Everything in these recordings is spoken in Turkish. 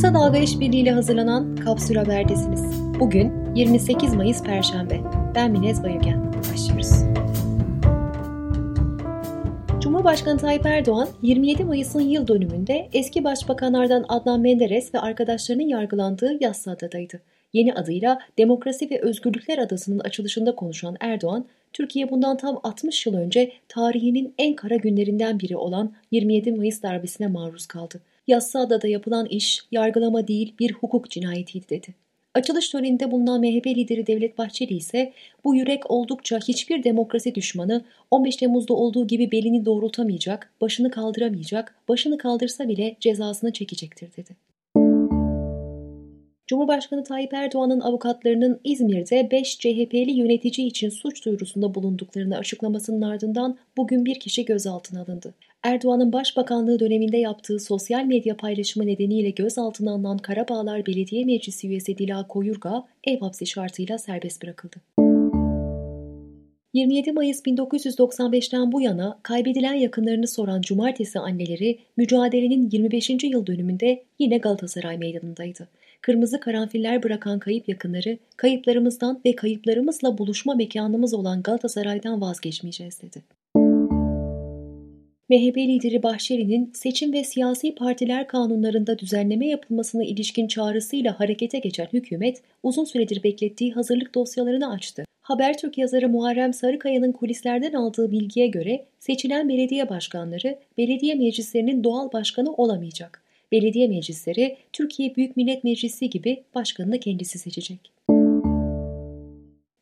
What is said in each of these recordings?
Kısa Dalga İşbirliği ile hazırlanan Kapsül Haber'desiniz. Bugün 28 Mayıs Perşembe. Ben Minez Bayügen. Başlıyoruz. Cumhurbaşkanı Tayyip Erdoğan 27 Mayıs'ın yıl dönümünde eski başbakanlardan Adnan Menderes ve arkadaşlarının yargılandığı Yassıada'daydı. Yeni adıyla Demokrasi ve Özgürlükler Adası'nın açılışında konuşan Erdoğan, Türkiye bundan tam 60 yıl önce tarihinin en kara günlerinden biri olan 27 Mayıs darbesine maruz kaldı. Yassıada'da yapılan iş yargılama değil bir hukuk cinayetiydi dedi. Açılış töreninde bulunan MHP lideri Devlet Bahçeli ise bu yürek oldukça hiçbir demokrasi düşmanı 15 Temmuz'da olduğu gibi belini doğrultamayacak, başını kaldıramayacak, başını kaldırsa bile cezasını çekecektir dedi. Cumhurbaşkanı Tayyip Erdoğan'ın avukatlarının İzmir'de 5 CHP'li yönetici için suç duyurusunda bulunduklarını açıklamasının ardından bugün bir kişi gözaltına alındı. Erdoğan'ın başbakanlığı döneminde yaptığı sosyal medya paylaşımı nedeniyle gözaltına alınan Karabağlar Belediye Meclisi üyesi Dila Koyurga ev hapsi şartıyla serbest bırakıldı. 27 Mayıs 1995'ten bu yana kaybedilen yakınlarını soran cumartesi anneleri mücadelenin 25. yıl dönümünde yine Galatasaray Meydanı'ndaydı. Kırmızı karanfiller bırakan kayıp yakınları, kayıplarımızdan ve kayıplarımızla buluşma mekanımız olan Galatasaray'dan vazgeçmeyeceğiz dedi. MHP lideri Bahçeli'nin seçim ve siyasi partiler kanunlarında düzenleme yapılmasına ilişkin çağrısıyla harekete geçen hükümet uzun süredir beklettiği hazırlık dosyalarını açtı. Habertürk yazarı Muharrem Sarıkaya'nın kulislerden aldığı bilgiye göre seçilen belediye başkanları belediye meclislerinin doğal başkanı olamayacak. Belediye meclisleri Türkiye Büyük Millet Meclisi gibi başkanını kendisi seçecek.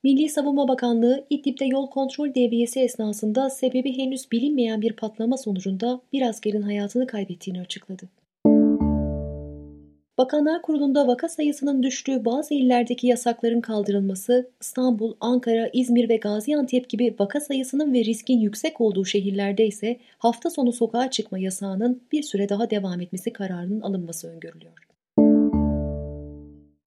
Milli Savunma Bakanlığı İdlib'de yol kontrol devriyesi esnasında sebebi henüz bilinmeyen bir patlama sonucunda bir askerin hayatını kaybettiğini açıkladı. Bakanlar Kurulu'nda vaka sayısının düştüğü bazı illerdeki yasakların kaldırılması, İstanbul, Ankara, İzmir ve Gaziantep gibi vaka sayısının ve riskin yüksek olduğu şehirlerde ise hafta sonu sokağa çıkma yasağının bir süre daha devam etmesi kararının alınması öngörülüyor.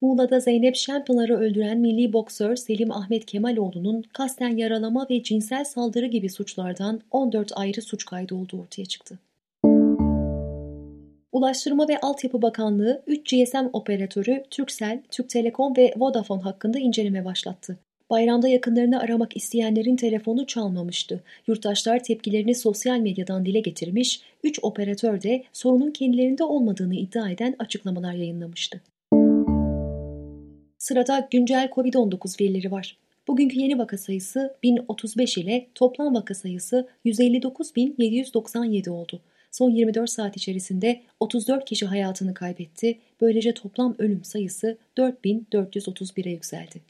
Muğla'da Zeynep Şenpınar'ı öldüren milli boksör Selim Ahmet Kemaloğlu'nun kasten yaralama ve cinsel saldırı gibi suçlardan 14 ayrı suç kaydı olduğu ortaya çıktı. Ulaştırma ve Altyapı Bakanlığı 3 GSM operatörü Turkcell, Türk Telekom ve Vodafone hakkında inceleme başlattı. Bayramda yakınlarını aramak isteyenlerin telefonu çalmamıştı. Yurttaşlar tepkilerini sosyal medyadan dile getirmiş, 3 operatör de sorunun kendilerinde olmadığını iddia eden açıklamalar yayınlamıştı. Sırada güncel COVID-19 verileri var. Bugünkü yeni vaka sayısı 1035 ile toplam vaka sayısı 159.797 oldu. Son 24 saat içerisinde 34 kişi hayatını kaybetti. Böylece toplam ölüm sayısı 4431'e yükseldi.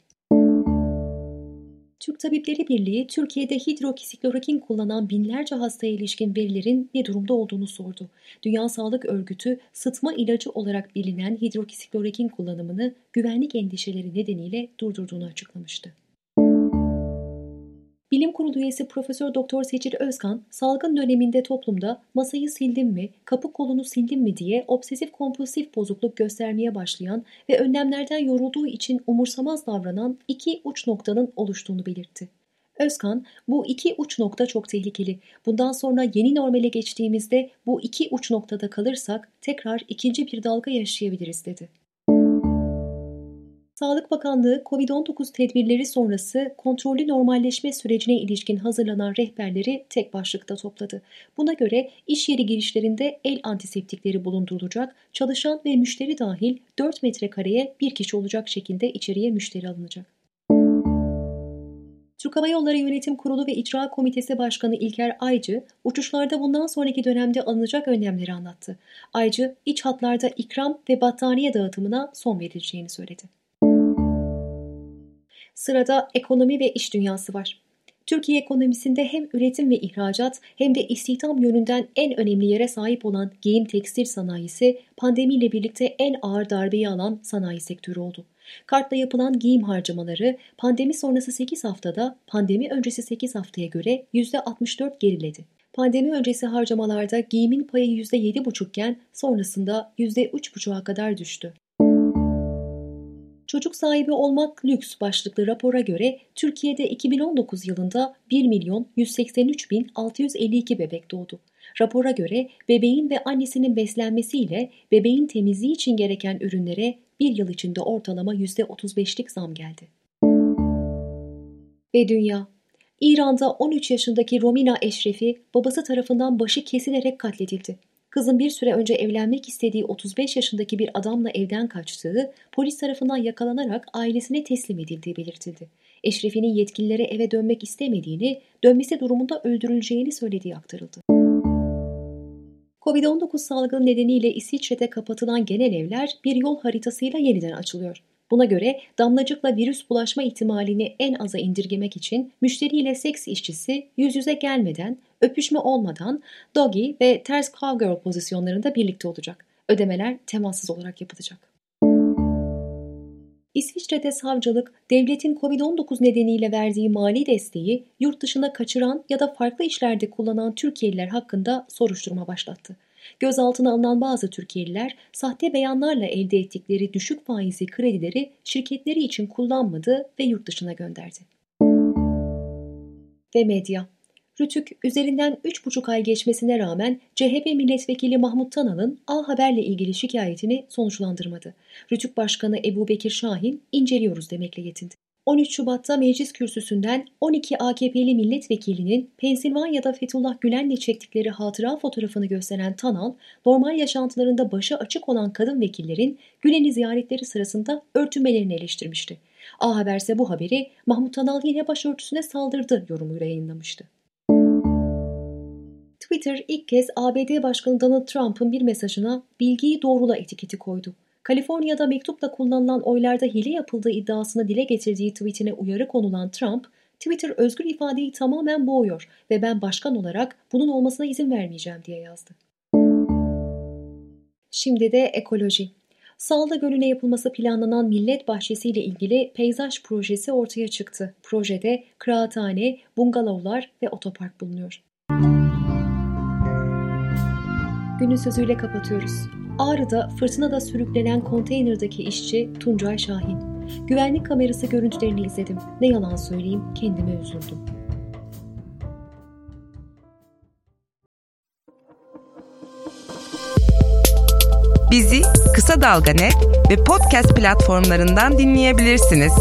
Türk Tabipleri Birliği, Türkiye'de hidroksiklorokin kullanan binlerce hastaya ilişkin verilerin ne durumda olduğunu sordu. Dünya Sağlık Örgütü, sıtma ilacı olarak bilinen hidroksiklorokin kullanımını güvenlik endişeleri nedeniyle durdurduğunu açıklamıştı. Bilim Kurulu üyesi Profesör Doktor Seçil Özkan, salgın döneminde toplumda masayı sildim mi, kapı kolunu sildim mi diye obsesif kompulsif bozukluk göstermeye başlayan ve önlemlerden yorulduğu için umursamaz davranan iki uç noktanın oluştuğunu belirtti. Özkan, bu iki uç nokta çok tehlikeli. Bundan sonra yeni normale geçtiğimizde bu iki uç noktada kalırsak tekrar ikinci bir dalga yaşayabiliriz dedi. Sağlık Bakanlığı COVID-19 tedbirleri sonrası kontrollü normalleşme sürecine ilişkin hazırlanan rehberleri tek başlıkta topladı. Buna göre iş yeri girişlerinde el antiseptikleri bulundurulacak, çalışan ve müşteri dahil 4 metrekareye bir kişi olacak şekilde içeriye müşteri alınacak. Türk Hava Yolları Yönetim Kurulu ve İcra Komitesi Başkanı İlker Aycı, uçuşlarda bundan sonraki dönemde alınacak önlemleri anlattı. Aycı, iç hatlarda ikram ve battaniye dağıtımına son verileceğini söyledi. Sırada ekonomi ve iş dünyası var. Türkiye ekonomisinde hem üretim ve ihracat hem de istihdam yönünden en önemli yere sahip olan giyim tekstil sanayisi pandemiyle birlikte en ağır darbeyi alan sanayi sektörü oldu. Kartla yapılan giyim harcamaları pandemi sonrası 8 haftada pandemi öncesi 8 haftaya göre %64 geriledi. Pandemi öncesi harcamalarda giyimin payı %7,5 iken sonrasında %3,5'a kadar düştü. Çocuk sahibi olmak lüks başlıklı rapora göre Türkiye'de 2019 yılında 1 milyon 183 bin 652 bebek doğdu. Rapora göre bebeğin ve annesinin beslenmesiyle bebeğin temizliği için gereken ürünlere bir yıl içinde ortalama %35'lik zam geldi. Ve dünya İran'da 13 yaşındaki Romina Eşrefi babası tarafından başı kesilerek katledildi. Kızın bir süre önce evlenmek istediği 35 yaşındaki bir adamla evden kaçtığı, polis tarafından yakalanarak ailesine teslim edildiği belirtildi. Eşrefi'nin yetkililere eve dönmek istemediğini, dönmesi durumunda öldürüleceğini söylediği aktarıldı. Covid-19 salgını nedeniyle İsviçre'de kapatılan genel evler bir yol haritasıyla yeniden açılıyor. Buna göre damlacıkla virüs bulaşma ihtimalini en aza indirgemek için müşteriyle seks işçisi yüz yüze gelmeden, öpüşme olmadan doggy ve ters cowgirl pozisyonlarında birlikte olacak. Ödemeler temassız olarak yapılacak. İsviçre'de savcılık, devletin Covid-19 nedeniyle verdiği mali desteği yurt dışına kaçıran ya da farklı işlerde kullanan Türkiye'liler hakkında soruşturma başlattı. Gözaltına alınan bazı Türkiye'liler sahte beyanlarla elde ettikleri düşük faizli kredileri şirketleri için kullanmadı ve yurt dışına gönderdi. Ve medya Rütük üzerinden 3,5 ay geçmesine rağmen CHP milletvekili Mahmut Tanal'ın A Haber'le ilgili şikayetini sonuçlandırmadı. Rütük Başkanı Ebu Bekir Şahin inceliyoruz demekle yetindi. 13 Şubat'ta meclis kürsüsünden 12 AKP'li milletvekilinin Pensilvanya'da Fethullah Gülen'le çektikleri hatıra fotoğrafını gösteren Tanal, normal yaşantılarında başı açık olan kadın vekillerin Gülen'i ziyaretleri sırasında örtünmelerini eleştirmişti. A Haber ise bu haberi Mahmut Tanal yine başörtüsüne saldırdı yorumuyla yayınlamıştı. Twitter ilk kez ABD Başkanı Donald Trump'ın bir mesajına bilgiyi doğrula etiketi koydu. Kaliforniya'da mektupla kullanılan oylarda hile yapıldığı iddiasını dile getirdiği tweetine uyarı konulan Trump, Twitter özgür ifadeyi tamamen boğuyor ve ben başkan olarak bunun olmasına izin vermeyeceğim diye yazdı. Şimdi de ekoloji. Salda Gölü'ne yapılması planlanan Millet Bahçesi ile ilgili peyzaj projesi ortaya çıktı. Projede kıraathane, bungalovlar ve otopark bulunuyor. Günün sözüyle kapatıyoruz. Ağrı'da fırtınada sürüklenen konteynerdaki işçi Tuncay Şahin. Güvenlik kamerası görüntülerini izledim. Ne yalan söyleyeyim kendime üzüldüm. Bizi Kısa Dalga Net ve podcast platformlarından dinleyebilirsiniz.